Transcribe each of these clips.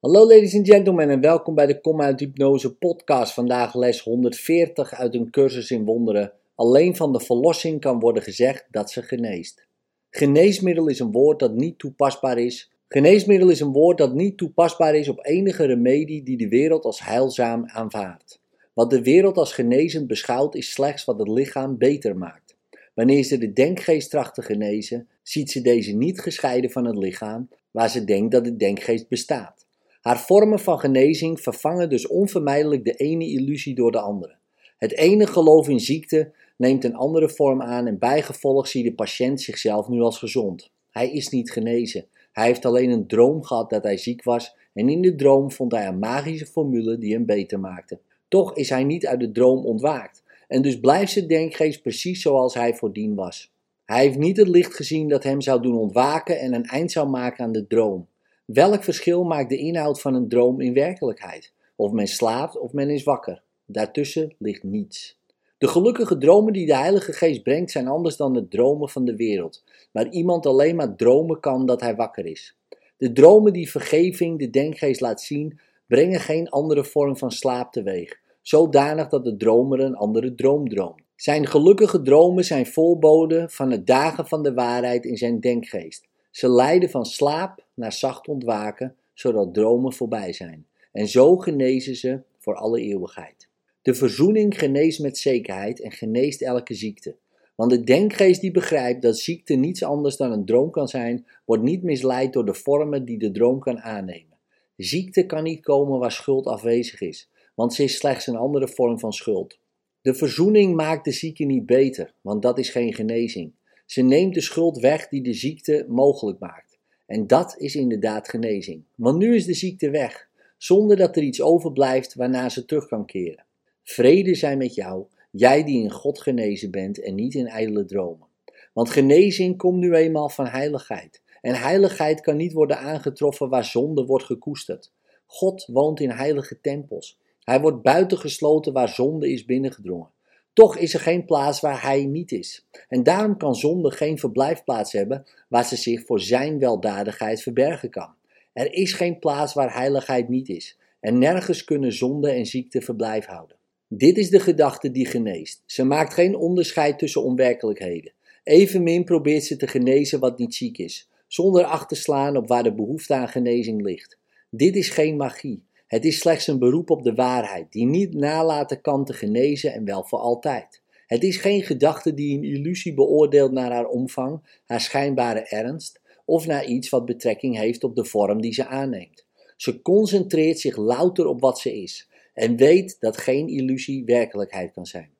Hallo ladies and gentlemen en welkom bij de uit Hypnose podcast. Vandaag les 140 uit een cursus in wonderen. Alleen van de verlossing kan worden gezegd dat ze geneest. Geneesmiddel is een woord dat niet toepasbaar is. Geneesmiddel is een woord dat niet toepasbaar is op enige remedie die de wereld als heilzaam aanvaardt. Wat de wereld als genezend beschouwt is slechts wat het lichaam beter maakt. Wanneer ze de denkgeest tracht te genezen, ziet ze deze niet gescheiden van het lichaam, waar ze denkt dat de denkgeest bestaat. Haar vormen van genezing vervangen dus onvermijdelijk de ene illusie door de andere. Het ene geloof in ziekte neemt een andere vorm aan en bijgevolg ziet de patiënt zichzelf nu als gezond. Hij is niet genezen. Hij heeft alleen een droom gehad dat hij ziek was en in de droom vond hij een magische formule die hem beter maakte. Toch is hij niet uit de droom ontwaakt en dus blijft zijn denkgeest precies zoals hij voordien was. Hij heeft niet het licht gezien dat hem zou doen ontwaken en een eind zou maken aan de droom. Welk verschil maakt de inhoud van een droom in werkelijkheid? Of men slaapt of men is wakker. Daartussen ligt niets. De gelukkige dromen die de Heilige Geest brengt zijn anders dan de dromen van de wereld, waar iemand alleen maar dromen kan dat hij wakker is. De dromen die vergeving de denkgeest laat zien, brengen geen andere vorm van slaap teweeg, zodanig dat de dromer een andere droom droomt. Zijn gelukkige dromen zijn voorboden van het dagen van de waarheid in zijn denkgeest. Ze leiden van slaap naar zacht ontwaken, zodat dromen voorbij zijn. En zo genezen ze voor alle eeuwigheid. De verzoening geneest met zekerheid en geneest elke ziekte. Want de denkgeest die begrijpt dat ziekte niets anders dan een droom kan zijn, wordt niet misleid door de vormen die de droom kan aannemen. Ziekte kan niet komen waar schuld afwezig is, want ze is slechts een andere vorm van schuld. De verzoening maakt de zieke niet beter, want dat is geen genezing. Ze neemt de schuld weg die de ziekte mogelijk maakt. En dat is inderdaad genezing. Want nu is de ziekte weg, zonder dat er iets overblijft waarna ze terug kan keren. Vrede zij met jou, jij die in God genezen bent en niet in ijdele dromen. Want genezing komt nu eenmaal van heiligheid. En heiligheid kan niet worden aangetroffen waar zonde wordt gekoesterd. God woont in heilige tempels. Hij wordt buitengesloten waar zonde is binnengedrongen. Toch is er geen plaats waar hij niet is. En daarom kan zonde geen verblijfplaats hebben waar ze zich voor zijn weldadigheid verbergen kan. Er is geen plaats waar heiligheid niet is. En nergens kunnen zonde en ziekte verblijf houden. Dit is de gedachte die geneest. Ze maakt geen onderscheid tussen onwerkelijkheden. Evenmin probeert ze te genezen wat niet ziek is, zonder acht te slaan op waar de behoefte aan genezing ligt. Dit is geen magie. Het is slechts een beroep op de waarheid, die niet nalaten kan te genezen en wel voor altijd. Het is geen gedachte die een illusie beoordeelt naar haar omvang, haar schijnbare ernst, of naar iets wat betrekking heeft op de vorm die ze aanneemt. Ze concentreert zich louter op wat ze is en weet dat geen illusie werkelijkheid kan zijn.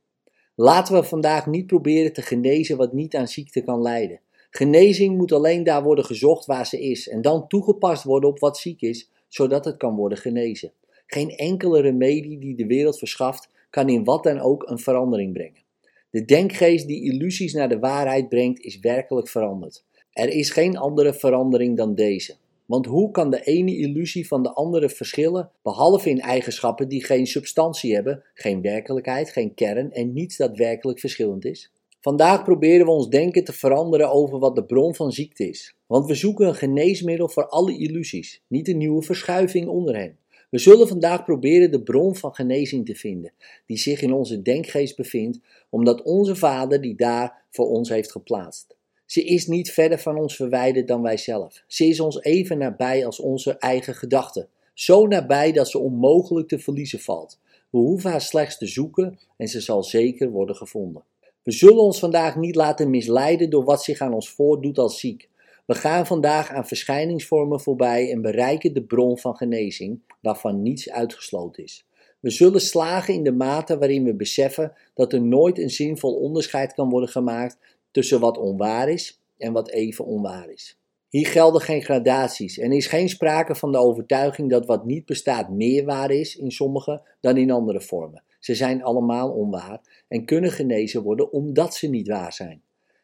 Laten we vandaag niet proberen te genezen wat niet aan ziekte kan leiden. Genezing moet alleen daar worden gezocht waar ze is en dan toegepast worden op wat ziek is, zodat het kan worden genezen. Geen enkele remedie die de wereld verschaft kan in wat dan ook een verandering brengen. De denkgeest die illusies naar de waarheid brengt is werkelijk veranderd. Er is geen andere verandering dan deze. Want hoe kan de ene illusie van de andere verschillen, behalve in eigenschappen die geen substantie hebben, geen werkelijkheid, geen kern en niets dat werkelijk verschillend is? Vandaag proberen we ons denken te veranderen over wat de bron van ziekte is. Want we zoeken een geneesmiddel voor alle illusies, niet een nieuwe verschuiving onder hen. We zullen vandaag proberen de bron van genezing te vinden, die zich in onze denkgeest bevindt, omdat onze Vader die daar voor ons heeft geplaatst. Ze is niet verder van ons verwijderd dan wij zelf. Ze is ons even nabij als onze eigen gedachten. Zo nabij dat ze onmogelijk te verliezen valt. We hoeven haar slechts te zoeken en ze zal zeker worden gevonden. We zullen ons vandaag niet laten misleiden door wat zich aan ons voordoet als ziek. We gaan vandaag aan verschijningsvormen voorbij en bereiken de bron van genezing, waarvan niets uitgesloten is. We zullen slagen in de mate waarin we beseffen dat er nooit een zinvol onderscheid kan worden gemaakt tussen wat onwaar is en wat even onwaar is. Hier gelden geen gradaties en is geen sprake van de overtuiging dat wat niet bestaat meer waar is in sommige dan in andere vormen. Ze zijn allemaal onwaar en kunnen genezen worden omdat ze niet waar zijn.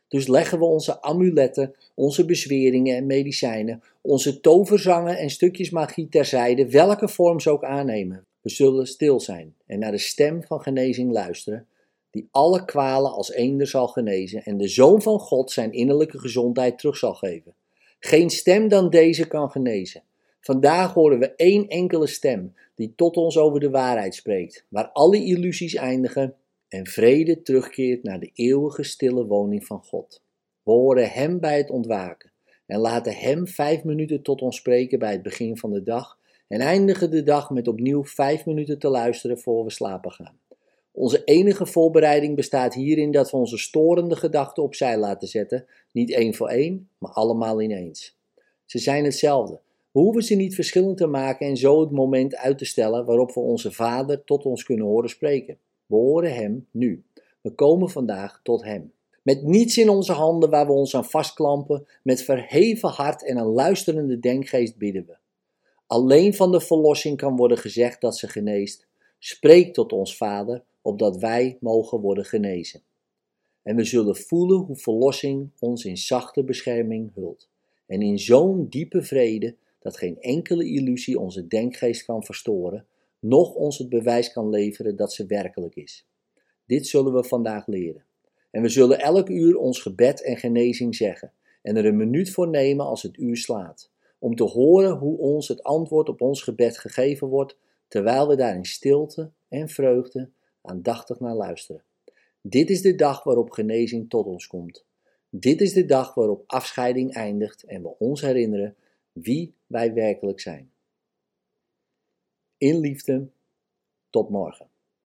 Dus leggen we onze amuletten, onze bezweringen en medicijnen, onze toverzangen en stukjes magie terzijde, welke vorm ze ook aannemen. We zullen stil zijn en naar de stem van genezing luisteren, die alle kwalen als eender zal genezen en de Zoon van God zijn innerlijke gezondheid terug zal geven. Geen stem dan deze kan genezen. Vandaag horen we één enkele stem die tot ons over de waarheid spreekt, waar alle illusies eindigen en vrede terugkeert naar de eeuwige stille woning van God. We horen Hem bij het ontwaken en laten Hem vijf minuten tot ons spreken bij het begin van de dag en eindigen de dag met opnieuw vijf minuten te luisteren voor we slapen gaan. Onze enige voorbereiding bestaat hierin dat we onze storende gedachten opzij laten zetten, niet één voor één, maar allemaal ineens. Ze zijn hetzelfde. Hoeven ze niet verschillend te maken en zo het moment uit te stellen waarop we onze Vader tot ons kunnen horen spreken. We horen Hem nu. We komen vandaag tot Hem. Met niets in onze handen waar we ons aan vastklampen, met verheven hart en een luisterende denkgeest bidden we. Alleen van de verlossing kan worden gezegd dat ze geneest. Spreek tot ons Vader, opdat wij mogen worden genezen. En we zullen voelen hoe verlossing ons in zachte bescherming hult. En in zo'n diepe vrede dat geen enkele illusie onze denkgeest kan verstoren, noch ons het bewijs kan leveren dat ze werkelijk is. Dit zullen we vandaag leren. En we zullen elk uur ons gebed en genezing zeggen en er een minuut voor nemen als het uur slaat, om te horen hoe ons het antwoord op ons gebed gegeven wordt, terwijl we daar in stilte en vreugde aandachtig naar luisteren. Dit is de dag waarop genezing tot ons komt. Dit is de dag waarop afscheiding eindigt en we ons herinneren wie wij werkelijk zijn. In liefde, tot morgen.